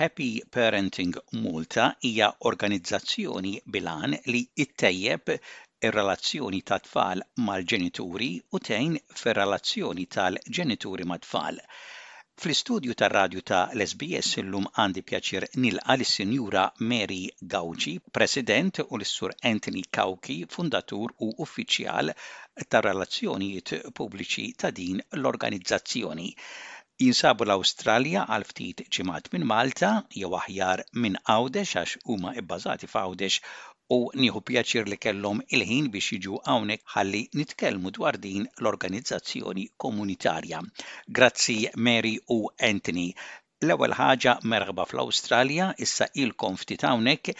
Happy Parenting Malta hija organizzazzjoni bil-għan li ittejjeb ir-relazzjoni tat-tfal mal-ġenituri u tgħin fir-relazzjoni tal-ġenituri mat-tfal. Fl-istudju tar-radju ta' l-SBS illum għandi pjaċir nilqa' lis-Sinjura Mary Gauci, President, u lis-Sur Anthony Cauchi, Fundatur u Uffiċjal tar-Relazzjonijiet Pubbliċi ta' din l-organizzazzjoni. Jinsabu l-Awstralja għal ftit ġimgħat minn Malta, jew aħjar minn Għawdex għax huma bbażati f'Għawdex u nieħu pjaċir li kellhom il-ħin biex jiġu hawnhekk ħalli nitkellmu dwar din l-organizzazzjoni komunitarja. Grazzi Mary u Anthony. L-ewwel ħaġa merħba fl-Awstralja, issa ilkom ftit hawnhekk,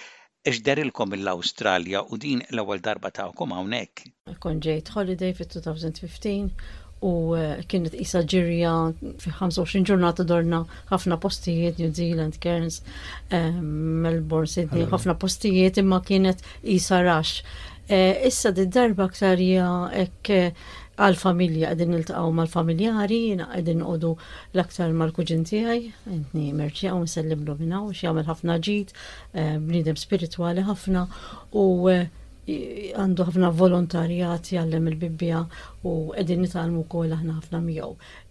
x'dehrilkom mill-Awstralja u din l-ewwel darba tagħkom hawnhekk? Kon ġejt holiday fit-2015 u eh, kienet isa ġirja fi 25 ġurnata dorna ħafna postijiet, New Zealand, Cairns, eh, Melbourne, Sydney, ħafna postijiet imma kienet isa rax. Eh, issa di darba aktar hija hekk għal-familja qegħdin niltaqgħu mal-familjari, jiena qegħdin għodu l-aktar mal-kuġin tiegħi, intni merċi hawn sellimlu minn hawn x'jagħmel ħafna ġid, bniedem spiritwali ħafna u għandu ħafna volontarjat jgħallem il-Bibbja u qegħdin nitgħallmu wkoll aħna ħafna miegħu.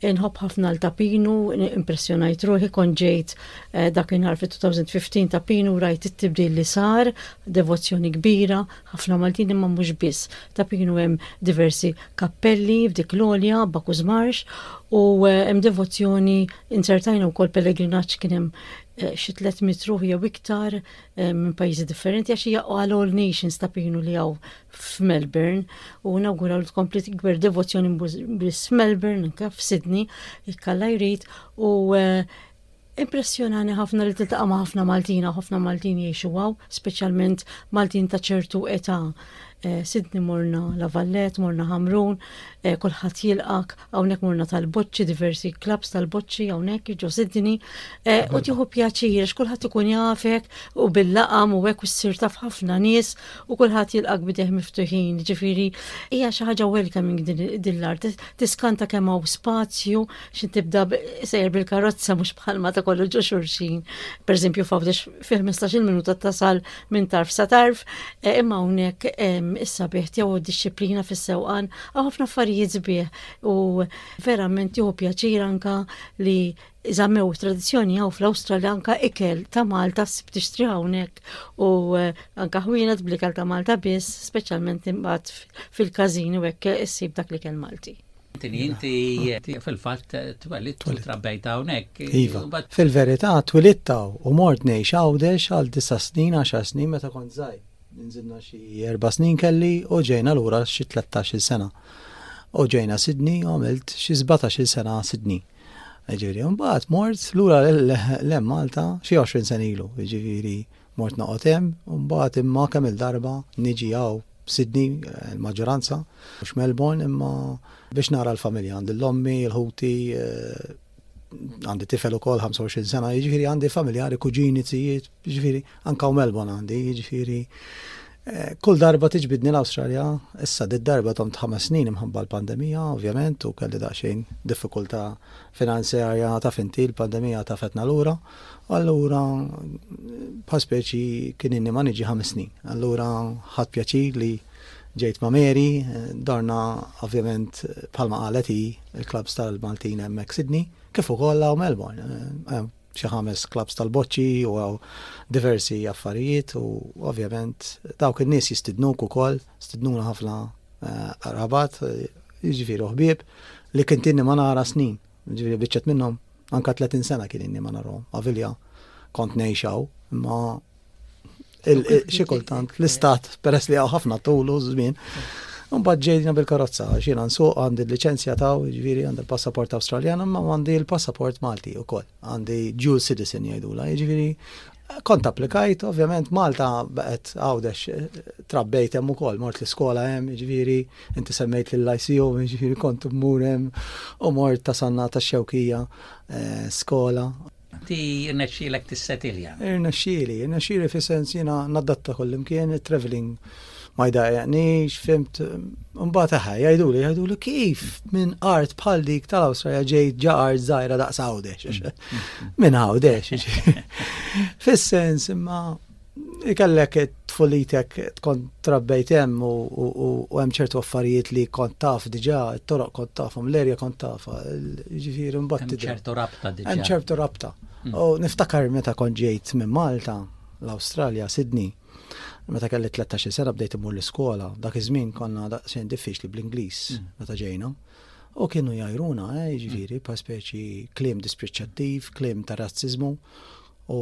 Inħobb ħafna l-tapinu, impressjonajt ruħi kon ġejt eh, dak inħar fit-2015 tapinu rajt it-tibdil li sar, devozzjoni kbira, ħafna Maltin imma mhux biss. Tapinu hemm diversi kappelli f'dik l-olja, Bakuż Marx, u eh, hemm devozzjoni insertajna wkoll pellegrinaġġ kien hemm eh, xi tliet mitruħ jew iktar Eh, minn pajjiżi differenti għax hija għal all nations ta' pinu li għaw f'Melbourne u nawguraw li tkompli tikber devozzjoni biss f'Melbourne anke f'Sydney ikkalla jrid u eh, Impressjonani ħafna li tiltaqa' ma' ħafna Maltina, ħafna Maltin jgħixu għaw, speċjalment Maltin ta' ċertu età. Eh, Sidni morna La Vallette, morna Hamrun, kulħadd jilqak Hawnhekk morna tal-boċċi diversi klaps tal-boċċi hawnhekk ġo Sydney eh, u tieħu pjaċir x'kulħadd ikun jafek u bil-laqam u hekk issir taf ħafna nies u kulħadd jilqak bideh miftuħin. Ġifieri hija xi ħaġa welcoming din l-art. Tiskanta kemm hawn spazju xi tibda sejjer bil-karozza mhux bħalma ta' kollu ġo xurxin. Pereżempju f'għawdex fi 15 minuta tasal minn tarf sa tarf, e, imma hawnhekk issa bih tiegħu disċiplina fis-sewqan għaw ħafna affarijiet sbieħ u verament jieħu pjaċir anka li Iżammew tradizzjoni għaw fl-Awstralja anka ikel ta' Malta sib tixtri hawnhekk u e, anka ħwienet blikel ta' Malta biss, speċjalment imbagħad fil-każini u hekk issib dak l-ikel Malti. Inti fil-fatt twellit u trabbejt hawnhekk. Iva. Fil-verità twellit taw u mort ngħix għawdex għal disa' snin, għaxar snin meta kont żgħir. Ninżilna xi erba' snin kelli u ġejna lura xi 13-il sena. U ġejna Sidni u għamilt xi 17-il sena Sidni. Ġifieri mbagħad mort lura l-hemm Malta xi 20 sena ilu, ġifieri Mort noqgħod hemm u mbagħad imma kemm il-darba niġi hawn Sydney l-maġġoranza, mhux Melbourne imma biex nara l-familja għandi l-ommi, l-ħuti, għandi tifel ukoll 25 sena, jiġifieri għandi familjari, kuġini, tijiet, jiġifieri anka u Melbourne għandi, jiġifieri eh, kull darba tiġbidni l-Awstralja, issa d darba tom ħames snin imħabba l-pandemija, ovvjament, u kelli daqsxejn diffikultà finanzjarja ta' finti l-pandemija ta' fetna lura. Allura, bħal speċi kien inni ma niġi ħames snin. Allura, ħadd pjaċir li ġejt ma' Mary, dorna ovvjament bħalma qalet hi il-klabs tal-Maltin hemmhekk Sydney, kif ukoll hawn Melbourne. Eh, xi ħames klabs tal-boċċi u għaw diversi affarijiet u ovvjament dawk in-nies jistidnuk ukoll, stidnuna ħafna eh, rabat, eh, jiġifieri ħbieb li kintinni ma nara snin Ġifieri biċċet minnhom anke 30 sena kien inni ma narhom. Avilja kont ngħixaw, imma xi kultant l-istat peress li hawn ħafna tulu żmien. Mbagħad ġejna bil-karozza, xina nsuq għandi l-liċenzja ta' ġifieri għandi l-passaport Awstraljan, imma għandi l-passaport Malti wkoll. Għandi dual citizen jgħidula, ġifieri kont applikajt, ovvjament Malta baqgħet għawdex eh, trabbejt hemm ukoll, mort l-iskola hemm, ġifieri Inti semmejt l-ICO, ġifiri kont murem u mort ta' sanna ta' xewkija eh, skola. Ti irnexxilek tissetilja? Irnexxili, irnexxili fi sens jina naddatta kollimkien, traveling ma jdaqjaqnix, fimt, mbagħad aħħa jgħidu li jgħidu li kif minn art bħal dik tal-Awstralja ġejt ġa art żgħira daqs Għawdex. Minn Għawdex. Fis-sens imma Ikellek tfulitek tkun trabbejt hemm u hemm ċertu affarijiet li kont taf diġà, it-toroq kont tafhom, l-erja kont tafha, ġifieri mbagħad. Hemm ċertu rabta diġà. Hemm ċertu rabta. Mm. U niftakar meta kont ġejt minn Malta, l-Awstralja, Sydney, meta kelli 13 sena bdejt imur l-iskola, dak iż-żmien konna daqsxejn diffiċli bl-Ingliż mm. meta ġejna. U kienu jajruna, eh, ġifieri, pa speċi klim dispiċċattiv, klim ta' razzizmu. U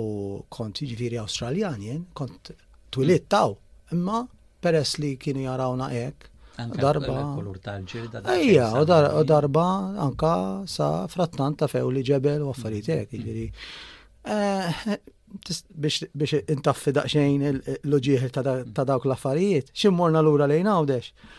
kont jiġifieri Awstraljan jien, kont twilidt taw, imma peress li kienu jarawna hekk. Darba. Kulur tal-ġilda. Ejja, u darba anka sa frattant ta' few li ġebel u affarijiet hekk, mm. jiġifieri. Eh, biex intaffi daqsxejn l-ġieħ ta' dawk l-affarijiet, ximmorna lura lejn għawdex.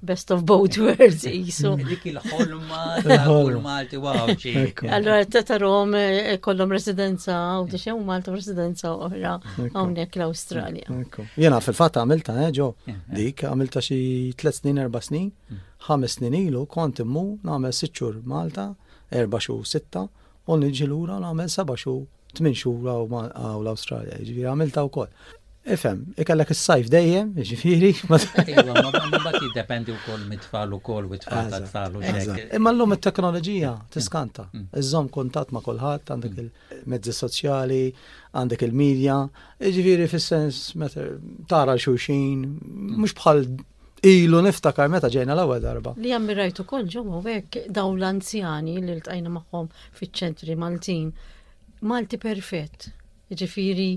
best of both worlds jisu. Dik il-ħolma tal Malti wawċi. Allora tetarom eh, kollom residenza u t xew Malta residenza oħra hawnhekk l-Awstralja. Jena fil-fatt għamilta eh, ġo eh, dik għamilta xi tliet snin erba' snin, mm. ħames snin ilu kont immu nagħmel sitt xhur Malta, erba' xhur sitta, u niġi lura nagħmel seba' xhur Tmin xhur għaw l-Awstralja, ġifieri għamilta wkoll. Ifhem, ikellek is-sajf dejjem, ġifieri. Iva, ma mbagħad jiddependi wkoll mit-tfal ukoll u t-tfal ta' tfal u Imma llum it-teknoloġija tiskanta. Mm. Iżżomm kuntatt ma' kulħadd, għandek mm. il-mezzi soċjali, għandek il-medja, ġifieri fis-sens meta tara xulxin, mm. mhux bħal Ilu niftakar meta ġejna l-ewwel darba. Li ammirajt ukoll ġewwa hekk dawn l-anzjani li ltqajna magħhom fiċ-ċentri Maltin. Malti perfett. Ġifiri,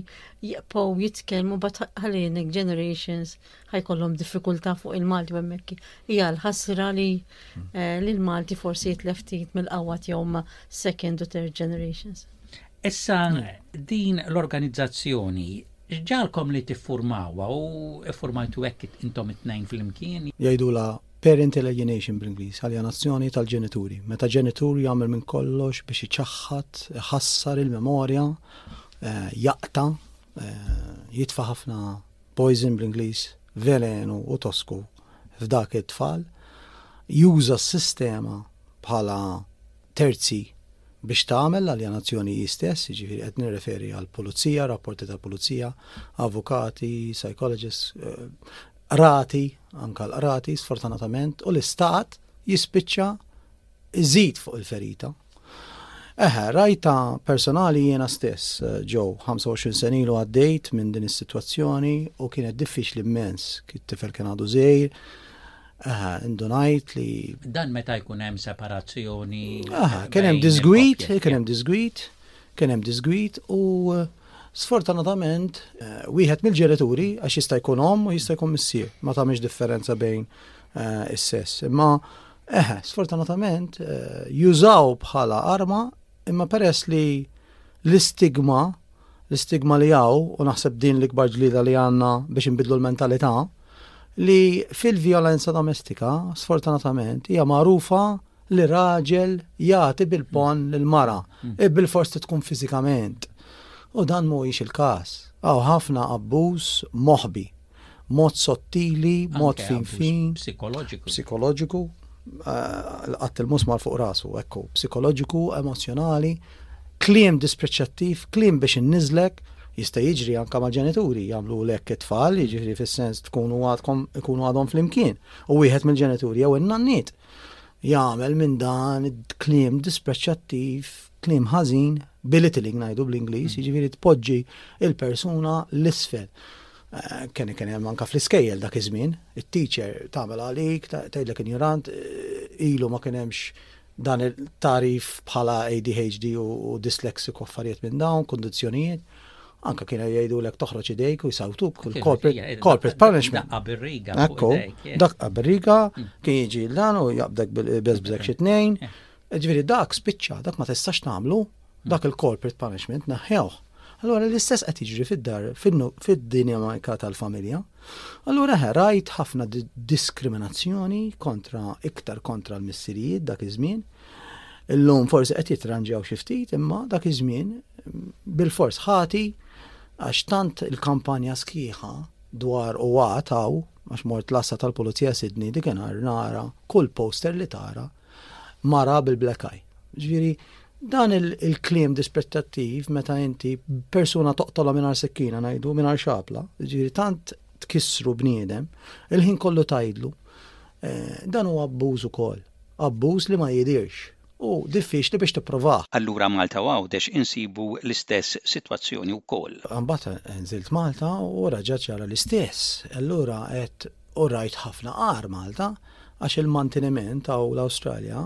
jibqgħu jitkellmu bat ħalejnek generations ħajkollhom diffikultà fuq il-Malti hemmhekk. Hija l-ħasra li eh, l-Malti forsi jitlef ftit mill-qawwa tiegħu second u third generations. Issa din l-organizzazzjoni X'ġarkom li tiffurmawha u ffurmajtu hekk intom it-tnejn flimkien? Jgħidulha parent alienation bl-Ingliż, aljenazzjoni tal-ġenituri, meta ġenitur jagħmel minn kollox biex iċaħħad, iħassar il-memorja, jaqta', jitfa' ħafna poison bl-Ingliż, velenu u tosku f'dak it-tfal, juża s-sistema bħala terzi biex tagħmel l-aljanazzjoni hi stess, jiġifieri qed nirreferi għall-pulizija, rapporti tal-pulizija, avukati, psychologists, qrati, anke l-qrati sfortunatament, u l-istat jispiċċa iżid fuq il-ferita. Eħe, rajta personali jiena stess, ġo, 25 sen ilu għaddejt minn din is-sitwazzjoni u kienet diffiċli immens, kif tifel kien għadu żejr, Aha, indunajt li. Dan meta jkun hemm separazzjoni. Aha, kien hemm disgwit, kien hemm disgwit, kien hemm disgwit u eh, sfortunatament eh, wieħed mill-ġenituri għax jista' jkun om u jista' jkun missier, ma tagħmilx differenza bejn eh, is-sess. Imma eħe, sfortunatament jużaw bħala arma imma peress li l-istigma l-istigma li għaw u naħseb din l-ikbar ġlida li għanna biex nbidlu l-mentalità li fil-vjolenza domestika, sfortunatament, hija magħrufa li raġel jagħti bil-pon lil mara, mm. e bil-forsi tkun fiżikament. U dan mhuwiex il-każ. Aw ħafna abbuż moħbi, mod sottili, mod fin fin. Psikoloġiku. Psikoloġiku, eh, l-qatt il-musmar fuq rasu, ekku, psikoloġiku, emozjonali. Kliem dispreċċattiv, kliem biex inniżlek, jista' jiġri anka ma' ġenituri jagħmlu lek it-tfal, jiġri fis-sens tkunu għadkom ikunu għadhom flimkien. U wieħed mill-ġenituri jew in-nanniet jagħmel minn dan kliem dispreċċattiv, kliem ħażin, belittling ngħidu bl-Ingliż, mm. jiġifieri tpoġġi il-persuna l-isfel. Eh, kien kien hemm anka fl-iskejjel dak iż-żmien, it-teacher tagħmel għalik, tgħidlek injorant, eh, ilu ma kien hemmx dan it-tagħrif bħala ADHD u dyslexic u affarijiet minn dawn, kundizzjonijiet, anka kienu jgħidulek toħroġ idejk u jsawtuk il-corporate punishment. Daqqa birriga. Ekku, daqqa birriga, mm. kien jiġi l-dan u jaqbdek bil-bezbzek xitnejn. Ġviri, daq spiċċa, dak ma tistax namlu, Dak il-corporate punishment naħħewh. Allura l-istess qed jiġri fid-dar fid-dinamika tal-familja. Allura ħe rajt ħafna diskriminazzjoni kontra iktar kontra l-missirijiet dak iż-żmien. Illum forsi qed jitranġaw xi ftit imma dak iż-żmien bil-fors ħati għax tant il-kampanja sħiħa dwar u għataw, għax mort lassa tal-Pulizija Sidni dik nara kull poster li tara mara bil-black eye. Ġviri, dan il-klim dispettattiv meta inti persuna toqtola minar sekkina najdu, minar xapla, ġviri, tant tkissru bniedem, il-ħin kollu tajdlu, eh, dan u abbuż ukoll, abbuż li ma jidirx u diffiċli biex tipprovaħ. Allura Malta u Għawdex insibu l-istess sitwazzjoni wkoll. Mbagħad eh, nżilt Malta u raġa' ġara l-istess. Allura qed u rajt ħafna qar Malta, Għax il-mantiniment hawn l-Awstralja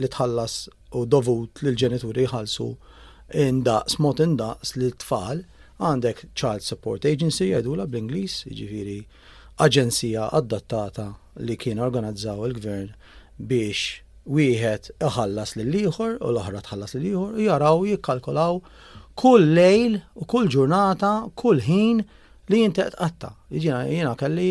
li tħallas u dovut li l-ġenituri jħallsu indaqs mod indaqs lit-tfal għandek Child Support Agency jgħidulha bl-Ingliż, jiġifieri aġenzija adattata li kien organizzaw il-Gvern biex wieħed iħallas lill-ieħor u l-oħra tħallas lill-ieħor u jaraw jikkalkolaw kull lejl u kull ġurnata, kull ħin li inti qed tqatta'. Jiġifieri jiena kelli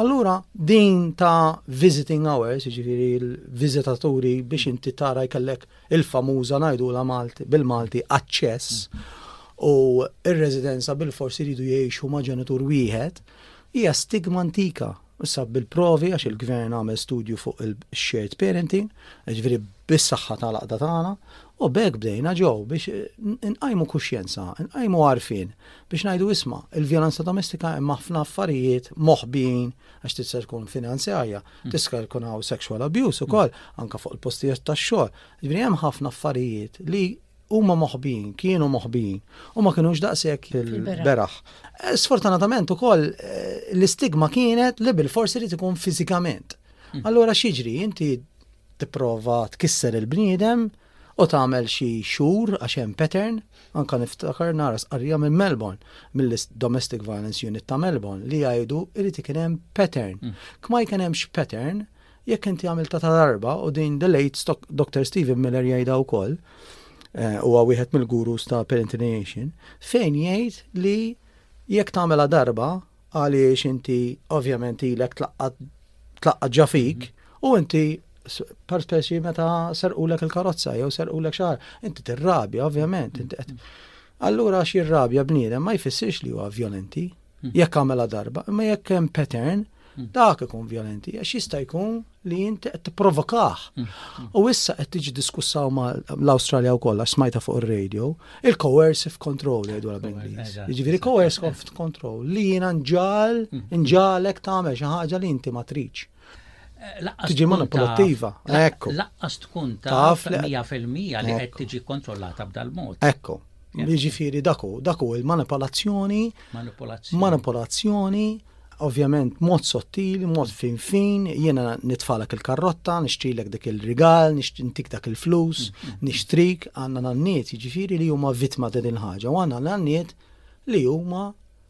Allura din ta' visiting hours, jiġifieri l-viżitaturi biex inti tara jkellek il-famuża ngħidula Malti bil-Malti aċċess u r-residenza bil-forsi jridu jgħixu ma' ġenitur wieħed, hija stigma antika. Issa bil-provi għax il-gvern għamel studju fuq il-shared parenting, jiġifieri bis-saħħa tal-għaqda tagħna, u b'hekk bdejna ġew biex inqajmu kuxjenza, inqajmu għarfien biex ngħidu isma, il-vjolenza domestika hemm ħafna affarijiet moħbin għax tista' tkun finanzjarja, mm. tista' jkun hawn sexual abuse mm. ukoll anke fuq il-postijiet tax-xogħol. Ġifieri hemm ħafna affarijiet li huma moħbin, kienu moħbin, u ma kienux daqshekk il-beraħ. Eh, sfortunatament ukoll eh, l-istigma kienet li bil-forsi li tkun fiżikament. Mm. Allura xiġri, inti tipprova tkisser il-bniedem, U tagħmel xi xhur għax hemm pattern, anke niftakar nara stqarrija minn Melbourne, mill-Domestic Violence Unit ta' Melbourne li jgħidu irid ikun hemm pattern. Mm. Kma jkun hemmx pattern, jekk inti għamilta ta' darba u din the late Dr. Stephen Miller jgħidha wkoll, eh, huwa uh, wieħed mill-gurus ta' parentination, fejn jgħid li jekk tagħmela darba għaliex inti ovvjament ilek tlaqqa ġa fik mhm. u inti per spessi meta serqulek il-karozza jew serqulek xar, inti tirrabja ovvjament. Mhm. Allura xi rabja bniedem ma jfissirx li huwa vjolenti, mhm. jekk għamela darba, imma jekk hemm pattern, dak ikun vjolenti, għax jista' jkun li inti qed tipprovokah. Mm. U issa qed tiġi diskussaw ma' l-Awstralja wkoll għax smajta fuq ir-radio, il-coercive control jgħidu għal Ingliż. Jiġifieri coercive control li jiena nġal, mm. nġalek tagħmel xi ħaġa li inti ma tridx. Eh, tiġi manipolattiva, ekku. Laqqas tkun taf li 100% li qed tiġi kontrollata b'dal mod. Ekku. Jiġifieri daku, daku il-manipolazzjoni, manipolazzjoni, Ovvjament, mod sottili, mod fin fin, jiena nitfalak il-karrotta, nixtrilek dik il-rigal, nixtintik dak il-flus, mm-hmm. nixtrik, għanna nanniet, ġifiri li huma vittma ta' din ħaġa, u għanna nanniet li huma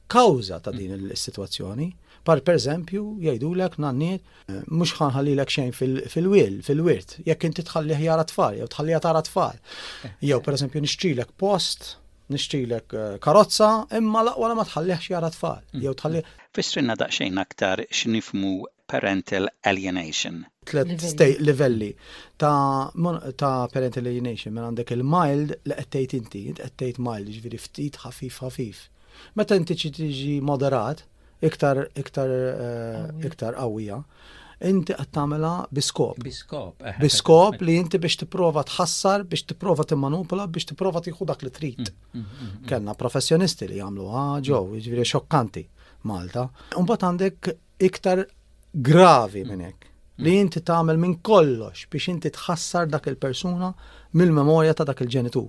kawza ta' din mm-hmm. il-situazzjoni. Par per eżempju, jgħidulek nanniet, eh, mux ħanħallilek xejn fil-wil, fil-wirt, jekk inti tħalliħ jara tfal, jew tħalliħ tara tfal. Eh. Jew per eżempju, nixtrilek post, nixtilek eh, karozza, imma laqwa li ma tħallihx jara tfal, mm. jew tħalli. Fissrinna daqsxejn aktar x'nifmu parental alienation. Tlet state livelli ta', ta parental alienation, minn għandek il-mild li qed inti, qed mild, ġifieri ftit ħafif ħafif. Meta inti tiġi moderat, iktar iktar iktar qawwija inti qed tagħmilha biskop. Biskop, eh, biskop eh, li inti biex tipprova tħassar, biex tipprova timmanupula, biex tipprova tieħu dak li trid. Mm, mm, mm, Kellna professjonisti li jagħmlu ah, ġew, jiġifieri xokkanti Malta. Imbagħad għandek iktar gravi minn hekk li inti tagħmel minn kollox biex inti tħassar dak il-persuna mill-memorja ta' dak il-ġenitur.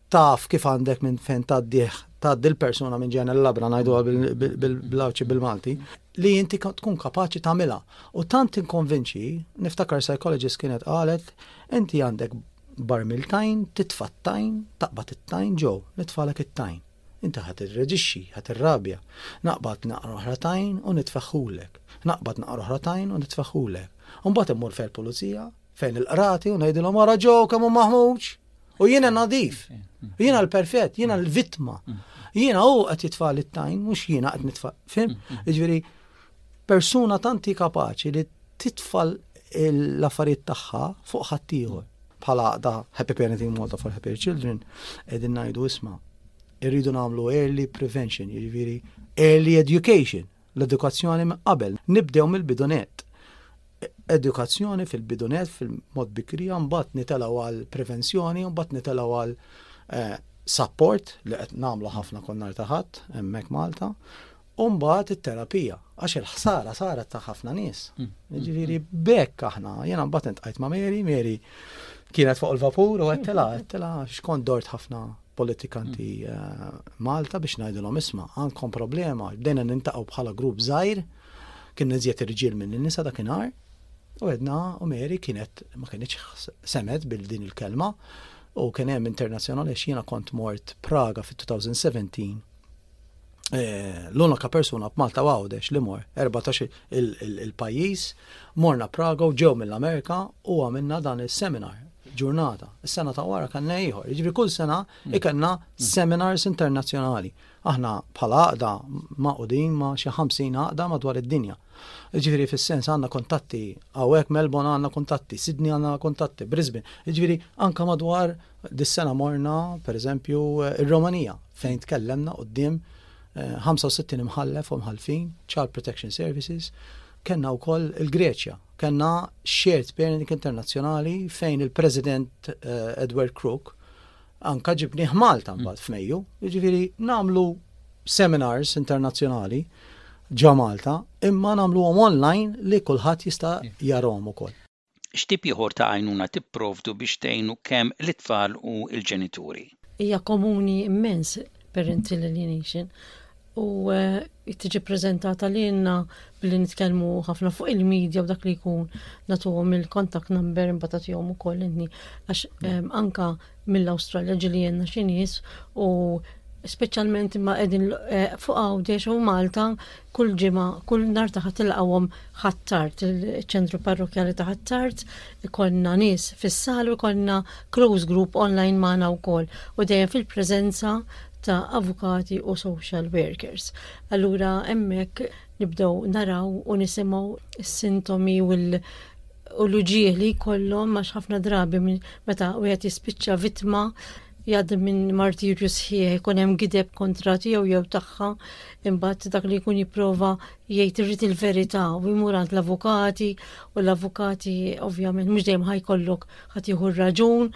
taf kif għandek minn fejn taddih taddi l-persuna minn ġena l-labra ngħiduha bil-Għawdxi bil-Malti, li inti tkun kapaċi tagħmilha. U tant inkonvinċi, niftakar psychologist kienet qalet, inti għandek barmil tajn, titfa tajn, taqbad it-tajn ġo, nitfalek it-tajn. Inti ħat irreġixxi, ħat irrabja. Naqbad naqra oħra tajn u nitfeħħulek. Naqbad naqra oħra tajn u nitfeħħulek. Mbagħad immur fejn pulizija fejn il-qrati u ngħidilhom wara ġew kemm hu maħmuġ. U jiena nadif. Jiena l-perfett, jiena l-vittma. Jiena u qed jitfa' l-tajn, mhux jiena qed nitfa' fim. Jiġifieri persuna tanti kapaċi li titfal l-affarijiet tagħha fuq ħaddieħor bħala da Happy Parenting Malta for Happy Children qegħdin ngħidu isma' irridu nagħmlu early prevention, jiġifieri early education. L-edukazzjoni minn qabel, nibdew mill-bidunet. Edukazzjoni fil-bidunet fil-mod bikrija, mbagħad nitelaw għal prevenzjoni, mbagħad nitelaw għal eh, support li qed nagħmlu ħafna konnar taħat hemmhekk Malta, u mbagħad it-terapija għax il-ħsara saret ta' ħafna nies. Mm. Ġifieri bekk aħna, jiena mbagħad intqajt ma' Mary, Mary kienet fuq il-vapur u għettela, għettela, xkont dort ħafna politikanti Malta biex ngħidilhom isma' għandkom problema, bdejna nintaqgħu bħala grupp żgħir, kien iżjed irġiel minn nisa dakinhar, u għedna u Mary kienet ma kienx semet bil din il-kelma u kien hemm internazzjonali x'jiena kont mort Praga fit-2017 Eh, l-unika persuna b'Malta għawdex li mor 14 il-pajjiż, morna Praga u ġew mill-Amerika u għamilna dan il-seminar ġurnata. Is-sena ta' wara kellna ieħor. Jiġri kull sena mm. ikenna mm. seminars internazzjonali. Aħna bħala għaqda ma' qudin ma' xi 50 għaqda madwar id-dinja. Ġifieri fis-sens għandna kontatti, hawnhekk Melbourne għandna kontatti, Sydney għandna kontatti, Brisbane. Ġifieri anka madwar Dis-sena morna, per eżempju, ir-Romanija, fejn tkellemna qoddim 65 eh, imħallef u mħalfin, Child Protection Services, kenna u koll il-Greċja, kenna shared parenting internazzjonali fejn il-President eh, Edward Crook anka ġibni Malta mbagħad mm. f'Mejju, jiġifieri namlu seminars internazzjonali ġa Malta, imma namlu online li kulħadd jista' jarhom ukoll. X'tip ieħor ta' għajnuna tipprovdu biex tgħinu kemm lit-tfal u l-ġenituri? Hija komuni immens parental alienation u tiġi ppreżentata lilna billi nitkellmu ħafna fuq il-medja u dak li jkun nagħtuhom il-contact number imbagħad tagħtihom ukoll inni għax anka mill-Awstralja ġiljenna xi nies u speċjalment imma qegħdin eh, fuq Għawdex u Malta kull ġimgħa, kull nhar ta' tilqawhom ħattart, il-ċentru parrokjali ta' ħattart, ikollna nies fis-sal u ikollna close group online magħna wkoll u dejjem fil-preżenza ta' avukati u social workers. Allura hemmhekk nibdew naraw u nisimgħu s-sintomi u l-uġieħ li jkollhom għax ħafna drabi meta wieħed jispiċċa vittma jgħaddi minn martirju sħiħ ikun hemm gideb kontra tiegħu jew tagħha imbagħad dak li jkun jipprova jgħid irid il-verità u jmur għand l-avukati u l-avukati ovvjament mhux dejjem ħajkollok ħadd jieħu r-raġun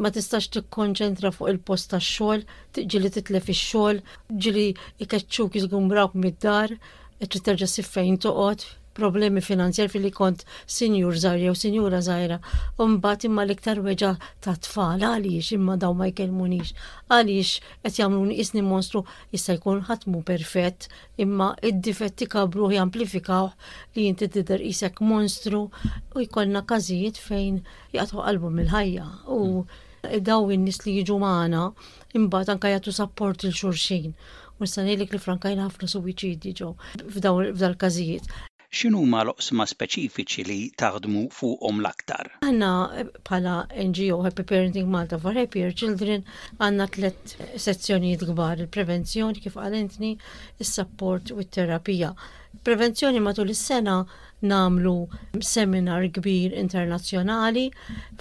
ma tistax tikkonċentra fuq il-post tax-xogħol ġili titlef ix-xogħol, ġili ikeċċuk jiżgumbrawk mid-dar, trid terġa' sif fejn toqgħod, problemi finanzjar fil-li kont sinjur żgħir jew sinjura żgħira. Mbagħad imma l-iktar weġa' ta' tfal għaliex imma daw ma jkellmunix. Għaliex qed jagħmluni isni monstru jista' jkun ħatmu perfett imma id-difetti kabru jamplifikaw li inti tidher isek monstru u jkollna każijiet fejn jaqtgħu qalbu mill-ħajja u mm. daw in-nies li jiġu magħna imbagħad anke jagħtu sapport il xulxin. U nista' ngħidlek li frankajna ħafna suwiċidji ġew f'dal-każijiet. X'inhuma l-oqsma speċifiċi li taħdmu fuqhom l-aktar? Aħna bħala NGO Happy Parenting Malta for Happier Children għandna tliet sezzjonijiet kbar, il-prevenzjoni kif qal Anthony, is-sapport u t-terapija. Prevenzjoni matul is-sena nagħmlu seminar kbir internazzjonali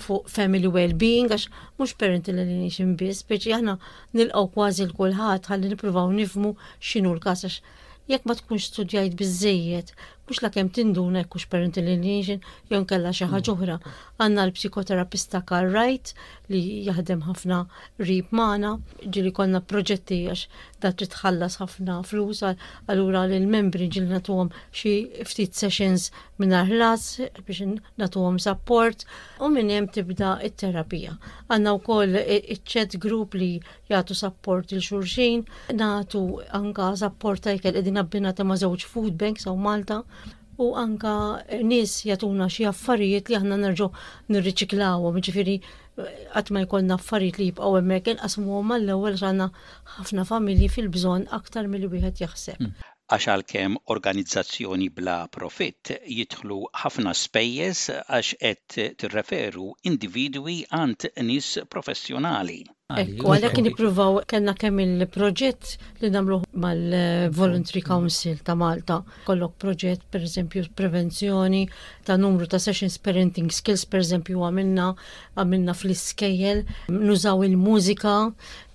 fuq family well-being għax mhux parental alienation biss, speċi aħna nilqgħu kważi l kulħadd ħalli nippruvaw nifmu x'inhu l-każ għax jekk ma tkunx studjajt biżejjed, mhux la kemm tinduna jekk hux parental alienation jew nkella xi ħaġa oħra. Għandna l-psikoterapista Carl Wright li jaħdem ħafna rib magħna, ġieli konna proġetti għax da trid tħallas ħafna flus allura lil membri ġil natuhom xi ftit sessions mingħajr ħlas biex natuhom support u minn hemm tibda it-terapija. Għandna wkoll iċ-chat group li jagħtu support il xulxin, nagħtu anka support ta' ikel qegħdin abbinati ma' żewġ food banks u Malta u anka nis jatuna xie affarijiet li aħna nerġgħu nirriċiklawhom, ġifieri qatt ma jkollna affarijiet li jibqgħu hemmhekk inqas huma l-ewwel x'għandna ħafna familji fil-bżonn aktar milli wieħed jaħseb. Hmm. Għax għalkemm organizzazzjoni bla profitt jidħlu ħafna spejjeż għax qed tirreferu individwi għand nies professjonali. Ekku, għalhekk nippruvaw kellna kemm il-proġett li nagħmluh mal-Voluntary Council ta' Malta kollok proġett per eżempju prevenzjoni ta' numru ta' sessions parenting skills per eżempju għamilna għamilna fl-iskejjel nużaw il-mużika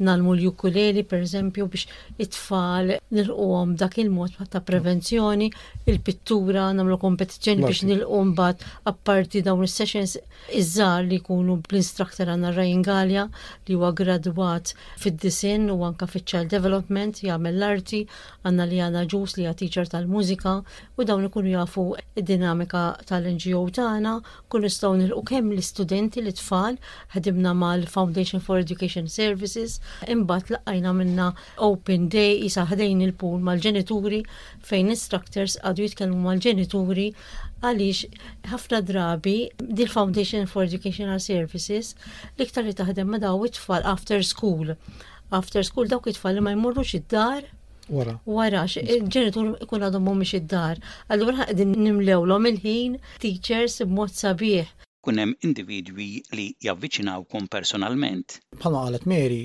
nalmu l-ukuleli per eżempju biex it-tfal nilquhom dak il-mod ta' prevenzjoni il-pittura nagħmlu kompetizzjoni biex nilqu mbagħad apparti dawn is-sessions iż-żgħar li jkunu bl-instructor għandna Ryan Gallia li huwa gradwat fid-disinn u anka fiċ-child development jagħmel l-arti Għandna Liana Jus li hija teacher tal-mużika u dawn ikunu jafu d-dinamika tal-NGO tagħna, nkunu nistgħu nilħqu kemm l-istudenti lit-tfal, ħdimna mal-Foundation for Education Services, imbagħad laqajna minna open day isa ħdejn il-pool mal-ġenituri fejn instructors qagħdu jitkellmu mal-ġenituri għaliex ħafna drabi dil Foundation for Educational Services l-iktar li taħdem ma daw it-tfal after school after school dawk it-tfal li ma jmorrux id-dar Wara. Wara, il-ġenitur ikun għadhom mhumiex id-dar. Allura qegħdin nimlewlhom il-ħin teachers b'mod sabiħ. Kun hemm individwi li javviċinawkom personalment. Bħalma qalet Mary,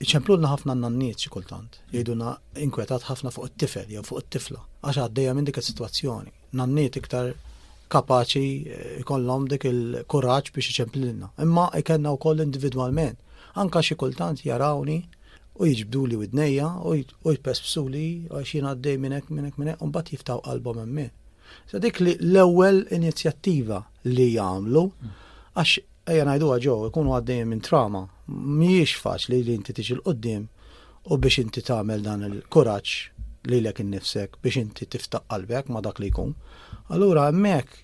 iċemplulna ħafna n-nanniet xi kultant. Jgħidulna inkwetat ħafna fuq it-tifel jew fuq it-tifla għax għaddejja minn dik is-sitwazzjoni. Nanniet iktar kapaċi jkollhom dik il-kuraġġ biex iċemplilna. Imma ikenna wkoll individwalment. Anke xi kultant jarawni u jiġbduli widnejja u jpespsuli għax jien għaddej minn hekk minn hekk minn hekk u mbagħad jiftaw qalbhom hemm. Sa dik li l-ewwel inizjattiva li jagħmlu għax Ejja ngħiduha Joe, ikunu għaddejjin minn trauma. Mhijiex faċli li inti tiġi 'l quddiem u biex inti tagħmel dan il-kuraġġ lilek innifsek biex inti tiftaq qalbek ma' dak li jkun. Allura hemmhekk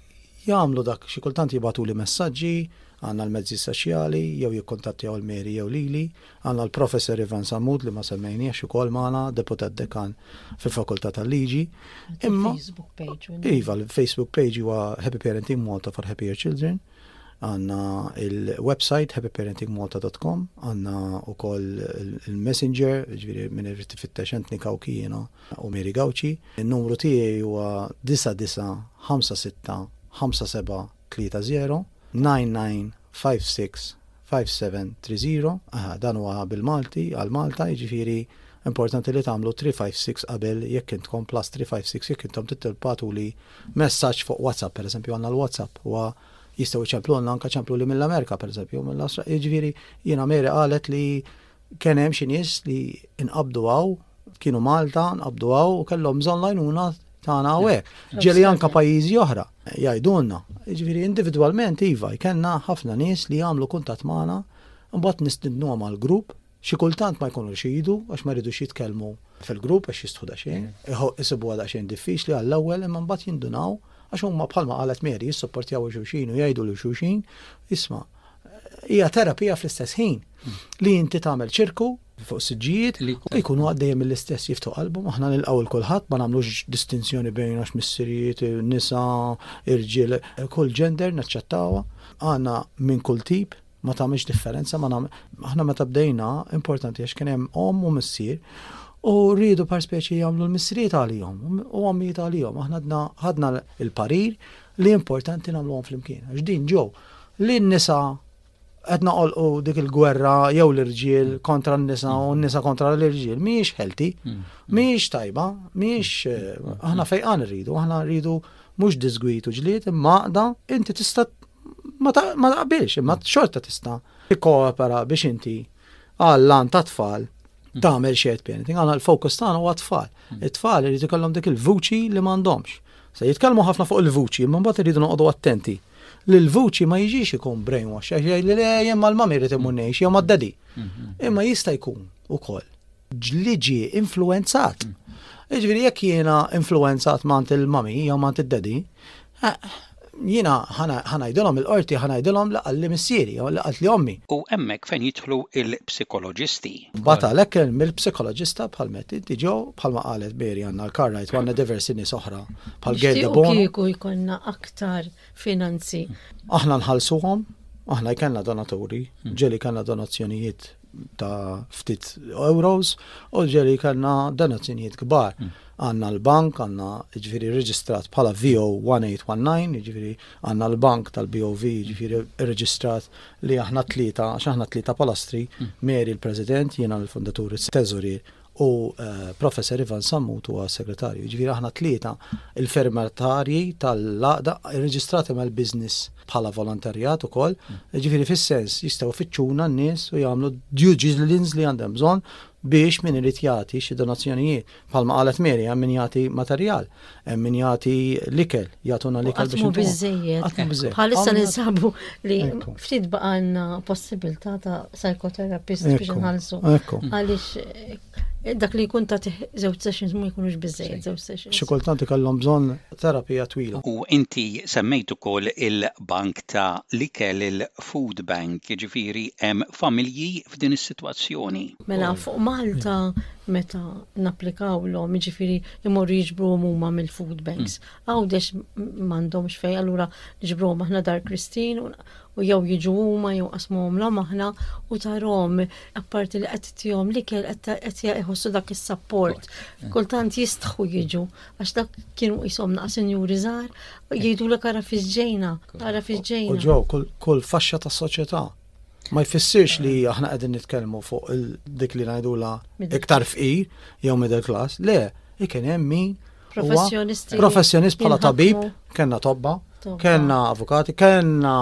jagħmlu dak xi kultant jibgħatuli messaġġi, għandna l-mezzi soċjali, jew jikkuntattjaw 'l Mary jew lili, għandna l-Professor Ivan Sammut li ma semmejniehx ukoll magħna, Deputat Dekan fil-Fakultà tal-Liġi. Imma iva, l-Facebook page huwa Happy Parenting Malta for Happier Children. Għandna il-website happyparentingmalta.com, għandna wkoll il-messenger, ġifieri min irid tifittex Anthony Kawkijina u Mary Gawċi. In-numru tiegħi huwa 99565730 99565730. 5730 Aha, dan huwa bil-Malti, għal Malta, jiġifieri importanti li tagħmlu 356 qabel jekk intkom plus 356 jekk intom tittilbatuli messaġġ fuq WhatsApp, pereżempju għandna l-WhatsApp huwa jistgħu jċemplulna anke ċempluli mill-Amerika pereżempju mill-Awstralja. Jiġifieri jiena Mary qalet li Kien hemm xi nies li nqabdu hawn, kienu Malta, nqabdu hawn u kellhom bżonn l-għajnuna tagħna hawnhekk. Ġieli anka pajjiżi oħra jgħidulna. Ġifieri individwalment iva, jkellna ħafna nies li jagħmlu kuntatt magħna, mbagħad nistidnuhom għal grupp, xi kultant ma jkunux idu għax ma jridux jitkellmu fil-grupp għax jistħu daqsxejn, isibuha daqsxejn diffiċli għall-ewwel imma mbagħad jindunaw għax huma bħalma qalet Mary jissupportjaw xulxin u jgħidu lil xulxin, isma' Hija terapija fl-istess ħin li inti tagħmel ċirku fuq siġġijiet li jkunu għaddejjem mill-istess jiftu qalbu, aħna nilqgħu l kulħadd ma nagħmlux distinzjoni bejn għax missirijiet, nisa, irġiel, kull ġender naċċettawha, għandna minn kull tip, ma tagħmilx differenza, ma nagħmel aħna meta bdejna importanti għax kien hemm omm u missier u rridu par speċi jagħmlu l-missirijiet għalihom u għamijiet għalihom. Aħna ħadna l-parir li importanti nagħmluhom flimkien. Għax din ġew li n-nisa qed naqolqu dik il-gwerra jew l-irġiel kontra n-nisa u n-nisa kontra l-irġiel mhijiex healthy, mm. mhijiex tajba, mhijiex eh, aħna fejqan rridu, aħna rridu mhux disgwit u ġlied imma da inti tista' ma taqbilx imma xorta tista' tikkoopera biex inti għal lan ta' tfal tagħmel shared parenting, għal il-fokus tagħna huwa tfal. Mm. It-tfal irid ikollhom dik il-vuċi li m'għandhomx. Se jitkellmu ħafna fuq il-vuċi, imma mbagħad iridu noqogħdu attenti li l-vuċi ma jiġix ikun brainwash, għax li jgħid li jien mal-mami irid imur ngħix jew mad-daddy. Mm-hmm. Imma jista' jkun ukoll li ġie influenzat. Ġviri, jekk jiena influenzat mant il-mami jew mant id-dedi, eh, jiena ħanajdilhom il-qorti ħanajdilhom li qalli missieri jew li qaltli ommi. U hemmhekk fejn jidħlu l-psikoloġisti. Mbagħad għalhekk hemm il-psikoloġista bħal Metti diġò bħalma qalet Mary għandna l-Carrite u għandna diversi nies oħra bħal Gerda Bon. Kieku jkollna aktar finanzi. Aħna nħallsuhom, aħna jkellna donaturi, ġeli kellna donazzjonijiet ta' ftit euros, u ġeri kanna donazzjonijiet kbar. Hmm. Għanna l-bank, għanna ġviri reġistrat bħala VO 1819, ġviri għanna l-bank tal-BOV, ġviri reġistrat li aħna tlita, għax aħna tlita palastri, hmm. Mary l-President, jena l-Fondatur, il-Teżorir u Professor Ivan Sammut huwa segretarju. Jiġifieri aħna tlieta il-fermatarji tal-laqda irreġistrati mal-business bħala volontarjat ukoll. Jiġifieri fis-sens jistgħu fiċċuna n-nies u jagħmlu due diligence li għandhom bżonn biex min irid jagħti xi donazzjonijiet. Bħalma qalet Mary hemm min jagħti materjal. hemm min jagħti l-ikel, jagħtuna l-ikel biex. Qatt biżejjed. Bħalissa ninsabu li ftit baqgħalna possibilità ta' psychotherapist biex nħallsu. Għaliex eh, dak li jkun ta' żewġ sessions ma jkunux biżejjed żewġ sessions. Xi kultant ikollhom bżonn terapija twila. U inti semmejt ukoll il-bank ta' l-ikel il-food bank, jiġifieri hemm familji f'din is-sitwazzjoni. Mela fuq Malta meta napplikawlhom, jiġifieri imorru jiġbruhom huma mill-food banks. Għawdex m'għandhomx fej, allura niġbruhom aħna dar Kristin u jew jiġu huma jew qasmuhomlhom aħna u tarhom apparti li qed tihom li kell qed jħossu dak is-sapport. Kultant jistħu jiġu għax dak kienu qishom naqas injuri żgħar jgħidulek ara fiġġejna, ara fiġġejna. U ġew kull faxxa tas-soċjetà. ma jfissirx li aħna qegħdin nitkellmu fuq dik li ngħidula iktar fqir jew middle class, le, ikien hemm min professjonisti professjonist bħala tabib, kellna tobba, kellna avukati, kellna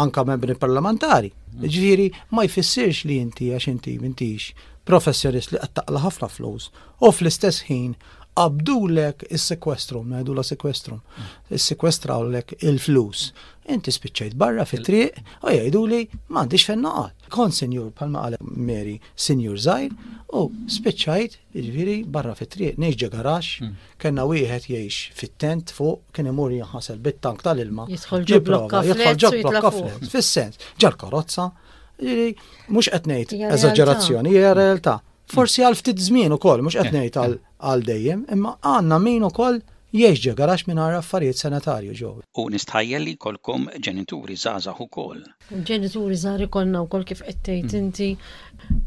anka membri parlamentari. Mm. Ġifieri ma jfissirx li inti għax inti mintix professjonist li qed taqla ħafna flus u fl-istess ħin abdulek is-sekwestrum, ngħidula sekwestrum, mm. is-sekwestrawlek il-flus Inti spiċċajt barra fi triq u jgħidu li m'għandix fejn noqgħod. Kon sinjur palma qal Mary, sinjur żgħir u spiċċajt jiġifieri barra fi triq ngħix ġe garax, hmm. kellna wieħed jgħix fit-tent fuq kien imur jinħasel bit-tank tal-ilma. Jidħol ġo blokka jidħol ġo blokka fis-sens. Ġar karozza, mhux qed ngħid eżaġerazzjoni, hija realtà. Forsi għal ftit żmien ukoll, mhux qed ngħid għal dejjem, imma għandna min ukoll jgħix ġew għax mingħajr affarijiet sanitarju ġew. U nistħajjel li jkollkom ġenituri żgħażagħ ukoll. Ġenituri żgħar ikollna wkoll kif qed tgħid mm. inti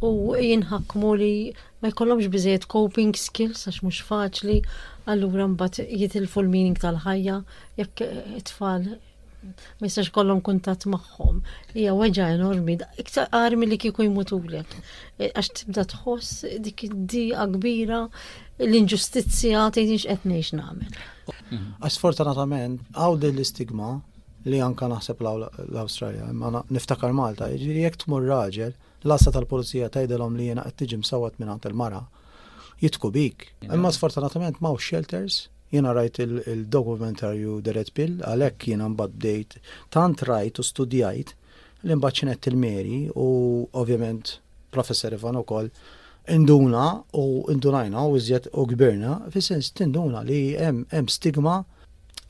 u jinħakmu li ma jkollhomx biżejjed coping skills għax mhux faċli, allura mbagħad jitilfu l-meaning tal-ħajja jekk it-tfal ma jistax kollhom kuntatt magħhom. Hija weġa enormi, iktar armi li kieku jmutulek. E, għax tibda tħoss dik id-diqa kbira l-inġustizzja tgħidix qed ngħix nagħmel. Għax sfortunatament hawn din l-istigma li anka naħseb l-Awstralja, ma niftakar Malta, jiġifieri jekk tmur raġel L-għassa tal-pulizija tgħidilhom li jiena qed tiġi msawwat mingħand il-mara. Jidhku bik. Imma sfortunatament m'hawnx shelters. Jiena rajt il-dokumentarju The Red Pill, għalhekk jiena mbagħad bdejt tant rajt u studjajt li mbagħad x'inhet il-Mary u ovvjament Professor Ivan ukoll induna u indunajna u iżjed u kbirna fis-sens tinduna li hemm hemm stigma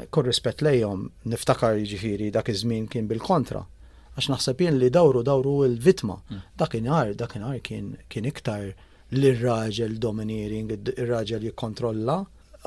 kull rispett lejhom niftakar jiġifieri dak iż-żmien kien bil-kontra. Għax naħseb jien li dawru dawru l-vitma. Mm. Dakinhar, dakinhar kien kien iktar li r-raġel domineering, ir-raġel jikkontrolla.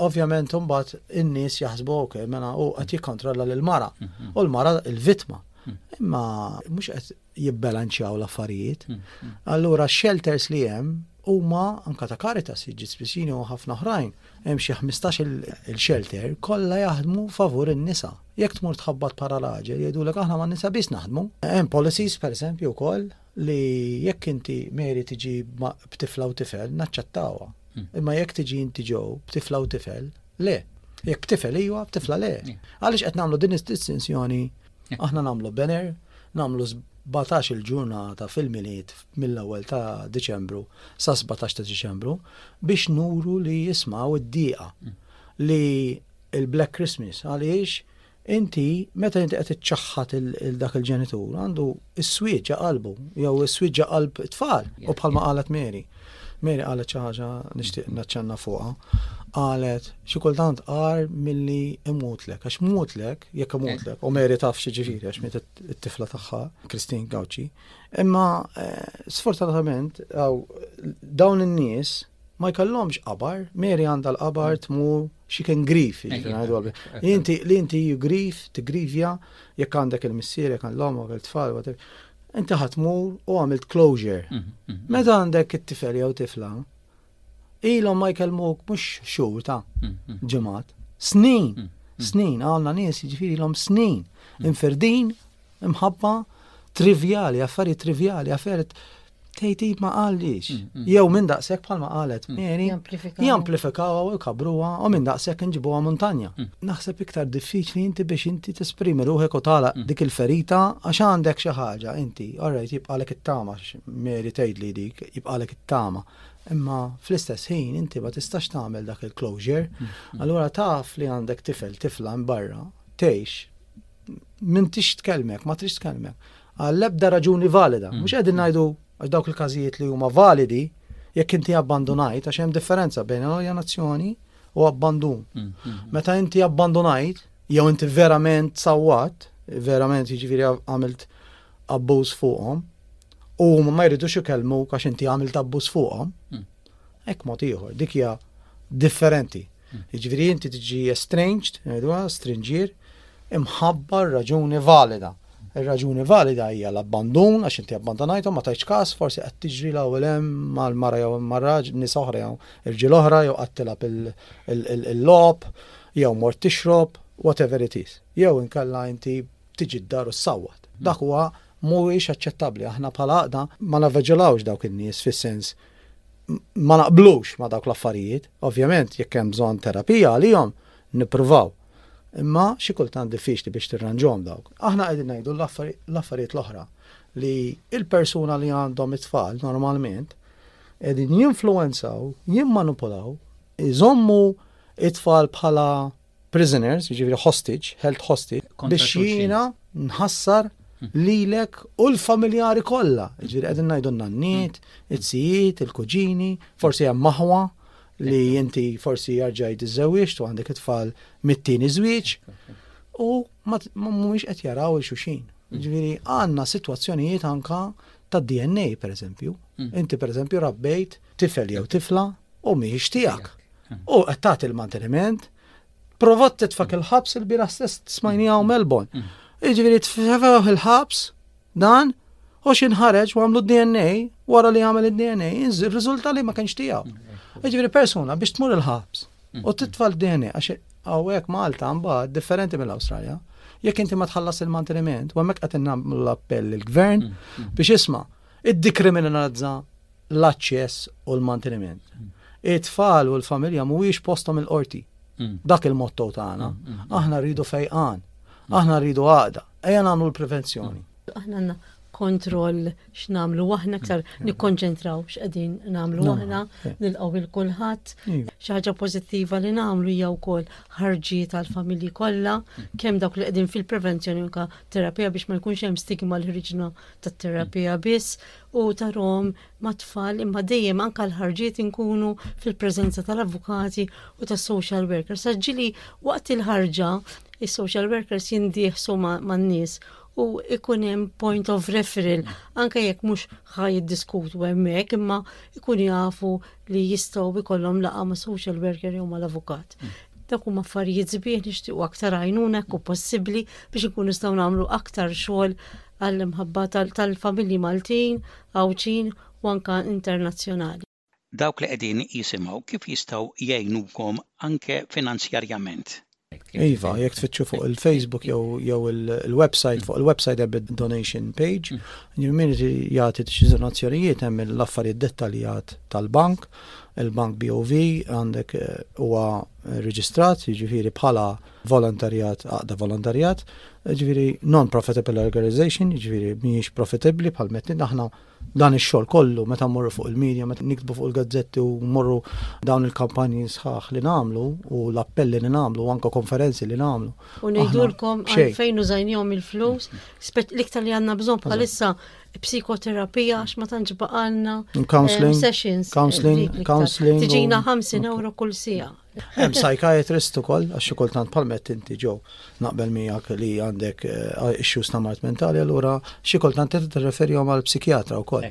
Ovvjament imbagħad in-nies jaħsbu ok, mela u qed jikkontrolla lil mara mm-hmm. u l-mara l-vitma. Mm. Imma mhux qed jibbelanċjaw l-affarijiet. Mm-hmm. Allura x-shelters li hemm huma anka ta' Caritas jiġi spisini u ħafna oħrajn Hemm xi ħmistax il-xelter kollha jaħdmu favur in-nisa. Jekk tmur tħabbat para raġel jgħidulek aħna ma' nisa biss naħdmu. Hemm policies pereżempju wkoll li jekk inti Mary tiġi b'tifla u tifel naċċettawha. Hmm. Imma jekk tiġi inti ġew b'tifla u tifel, le. Jekk b'tifel iwa, b'tifla le. Hmm. Għaliex qed nagħmlu din is-distinzjoni hmm. aħna nagħmlu banner, nagħmlu 17 il-ġurnata fil-miliet mill-ewwel ta' Diċembru sa 17 ta' Diċembru biex nuru li jismaw id-dieqa li il-Black Christmas għaliex inti meta inti qed iċċaħħat il-dak il-ġenitur għandu s-swieġa qalbu jew is-swieġa qalb tfal u bħalma qalet Mary. Mary qalet xi ħaġa nixtieq naċċenna fuqha. Qalet xi kultant qar milli imutlek għax mutlek jekk imutlek u Mary taf xi ġifieri għax miet it-tifla tagħha Christine Gawċi. Imma sfortunatament għaw dawn in-nies ma jkollhomx qabar, Mary għandha l-qabar mm. tmur xi kien grif, inti li inti grif, tigrivja jekk għandek il-missier, jekk għandhom għal tfal, inti ħatmur u għamilt closure. Mm, mm, Meta għandek it-tifel jew tifla, Ilhom ma jkellmuk mhux xhur ta' ġimgħat, snin, snin, għandna nies jiġifieri ilhom snin, infirdin, imħabba, trivjali, affarijiet trivjali, affarijiet tgħid ma qalix. Mm, mm. Jew minn daqshekk bħalma qalet mm. Mary, jamplifikawha u jkabruha u minn daqshekk inġibuha muntanja. Naħseb iktar diffiċli inti biex inti tesprimi ruħek u tala dik il-ferita għax għandek xi ħaġa inti, orrejt jibqalek it-tama, Mary tgħidli dik, jibqalek it-tama. imma fl-istess ħin inti ma tistax tagħmel dak il-closure, mm-hmm. allura taf li għandek tifel tifla barra, tgħix minn tix tkellmek, ma tix tkellmek. Għall-ebda raġuni valida, mhux mm-hmm. qegħdin ngħidu għax dawk il-każijiet li huma validi jekk inti abbandunajt għax hemm differenza bejn aljenazzjoni u abbandun. Mm-hmm. Meta inti abbandunajt jew inti verament sawwat, verament jiġifieri għamilt abbuż fuqhom, u huma ma jridux ikellmu għax inti għamilt abbuż fuqhom, hmm. hekk mod ieħor, dik hija differenti. Hmm. Jiġifieri inti tiġi estranged, ngħidwa, strinġier, imħabba raġuni valida. Ir-raġuni valida hija l-abbandun għax inti abbandonajthom ma tajtx każ, forsi qed tiġri l-ewwel hemm mal-mara jew mar-raġ nies oħra jew irġiel oħra jew qed tilab il-lob jew mort tixrob, whatever it is. Jew inkella inti tiġi d-dar u ssawwat. Dak huwa mhuwiex aċċettabbli. Aħna bħala għaqda ma navveġilawx dawk in-nies fis-sens ma naqblux ma dawk l-affarijiet. Ovvjament jekk hemm bżonn terapija għalihom nippruvaw. Imma xi kultant diffiċli biex tirranġhom dawk. Aħna qegħdin ngħidu l-affarijiet l-oħra li il-persuna li għandhom it-tfal normalment qegħdin jinfluwenzaw, jimmanipulaw, iżommu it-tfal bħala prisoners, jiġifieri hostage, held hostage, biex jiena nħassar hmm. lilek u l-familjari kollha. Jiġifieri qegħdin ngħidu n-nanniet, hmm. it-sijiet, il-kuġini, forsi hemm maħwa li inti forsi jarġaj diżżewiex tu għandek it-tfal mit-tieni żwieġ u ma mhumiex qed jaraw il xuxin. Hmm. Jiġifieri għandna sitwazzjonijiet anka ta' DNA pereżempju. Inti pereżempju rabbejt tifel jew tifla u mhijiex tiegħek. U qed tagħti l-manteniment, provat titfak il-ħabs il-bira stess smajni għaw Melbourne. Mm. Iġviri tfefaw il-ħabs dan u xinħareġ u għamlu DNA wara li għamel il-DNA, il-rizulta li ma kienx tijaw. Mm. Iġviri persona biex tmur il-ħabs mm. u titfal DNA għax għawek Malta mba differenti mill-Australja. Jek inti ma tħallas il-manteniment, u għamek għatinna l-appell il-gvern biex isma' id-dikriminalizza l-aċċess u l-manteniment. It-tfal u l-familja mhuwiex postom il-qorti. Dak il-motto tagħna. Aħna rridu fejqan. Aħna rridu għaqda. Ejja nagħmlu l-prevenzjoni. Aħna għandna kontroll x'namlu aħna aktar mm. nikkonċentraw x'qegħdin nagħmlu aħna nilqgħu il kulħadd. Iva. Xi ħaġa pożittiva li nagħmlu hija wkoll ħarġi tal-familji kollha mm. kemm dawk li qegħdin fil-prevenzjoni anke terapija biex ma jkunx hemm stigma l-ħriġna tat-terapija biss u tarhom mat-tfal imma dejjem anka l-ħarġiet inkunu fil-preżenza tal-avukati u tas-social workers. Saġġili waqt il-ħarġa is-social workers jindieħsu man-nies u ikun hemm point of referral anke jekk mhux ħa jiddiskutu hemmhekk imma ikun jafu li jistgħu jkollhom laqgħa ma' social worker jew mal-avukat. Dak huma affarijiet sbieħ nixtiequ aktar għajnuna jekk possibbli biex ikun nistgħu nagħmlu aktar xogħol għall-imħabba tal-familji Maltin, Għawdxin u anke internazzjonali. Dawk li qegħdin jisimgħu kif jistgħu jgħinukom anke finanzjarjament? Iva, jekk tfittxu fuq il-Facebook jew il-website, fuq il-website ebbi donation page, mm. jimmin jgħati xi donazzjonijiet hemm l-affarijiet dettaljat tal-bank, Il-Bank BOV għandek huwa reġistrat, jiġifieri bħala volontarjat, għaqda volontarjat, jiġifieri non-profitable organization, jiġifieri mhijiex profitabbli bħal metti aħna dan ix-xogħol kollu meta mmorru fuq il-medja, meta niktbu fuq il-gazzetti u mmorru dawn il-kampanji sħaħ li nagħmlu u l-appelli li nagħmlu u anke konferenzi li nagħmlu. U ngħidulkom fejn użajnihom il-flus, l-iktar li għandna bżonn bħalissa psikoterapija għax ma tantx baqalna mm, counseling, eh, sessions. Eh, counseling, counseling. Tiġina 50 euro kull sija. Hemm psychiatrist ukoll għax xi kultant palmet inti ġew naqbel miegħek li għandek eh, issues ta' mart mentali allura xi kultant qed tirreferihom għal psikjatra wkoll.